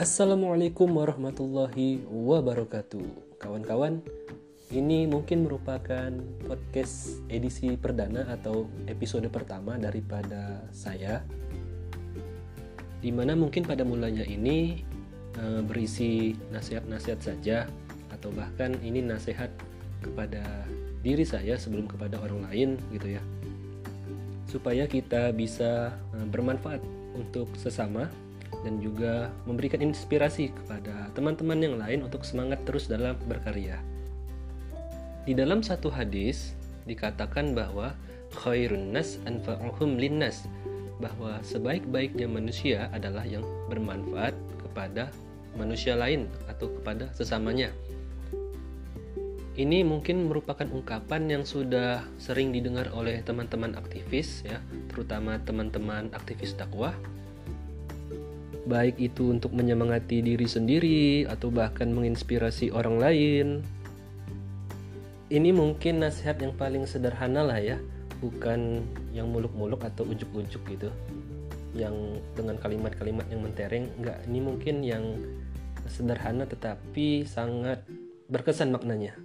Assalamualaikum warahmatullahi wabarakatuh. Kawan-kawan, ini mungkin merupakan podcast edisi perdana atau episode pertama daripada saya Di mana mungkin pada mulanya ini e, berisi nasihat-nasihat saja Atau bahkan ini nasihat kepada diri saya sebelum kepada orang lain gitu ya. Supaya kita bisa e, bermanfaat untuk sesama dan juga memberikan inspirasi kepada teman-teman yang lain untuk semangat terus dalam berkarya. Di dalam satu hadis dikatakan bahwa khairun nas anfa'uhum linnas bahwa sebaik-baiknya manusia adalah yang bermanfaat kepada manusia lain atau kepada sesamanya. Ini mungkin merupakan ungkapan yang sudah sering didengar oleh teman-teman aktivis ya, terutama teman-teman aktivis dakwah baik itu untuk menyemangati diri sendiri atau bahkan menginspirasi orang lain. Ini mungkin nasihat yang paling sederhana lah ya, bukan yang muluk-muluk atau ujuk-ujuk gitu. Yang dengan kalimat-kalimat yang mentereng, enggak, ini mungkin yang sederhana tetapi sangat berkesan maknanya.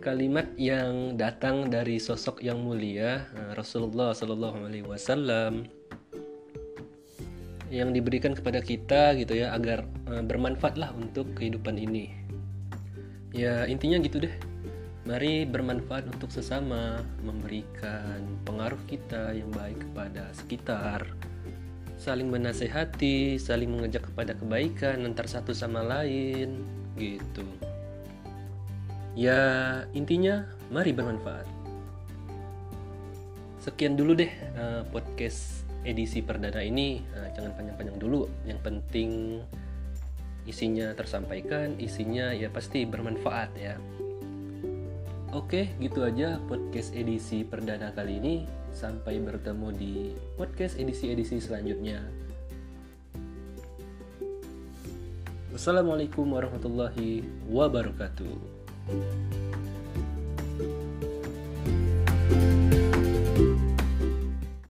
Kalimat yang datang dari sosok yang mulia eh, Rasulullah Shallallahu Alaihi Wasallam yang diberikan kepada kita gitu ya agar uh, bermanfaatlah untuk kehidupan ini. Ya intinya gitu deh. Mari bermanfaat untuk sesama, memberikan pengaruh kita yang baik kepada sekitar, saling menasehati, saling mengajak kepada kebaikan antar satu sama lain, gitu. Ya intinya mari bermanfaat. Sekian dulu deh uh, podcast edisi perdana ini uh, jangan panjang-panjang dulu yang penting isinya tersampaikan isinya ya pasti bermanfaat ya Oke, gitu aja podcast edisi perdana kali ini. Sampai bertemu di podcast edisi-edisi selanjutnya. Wassalamualaikum warahmatullahi wabarakatuh.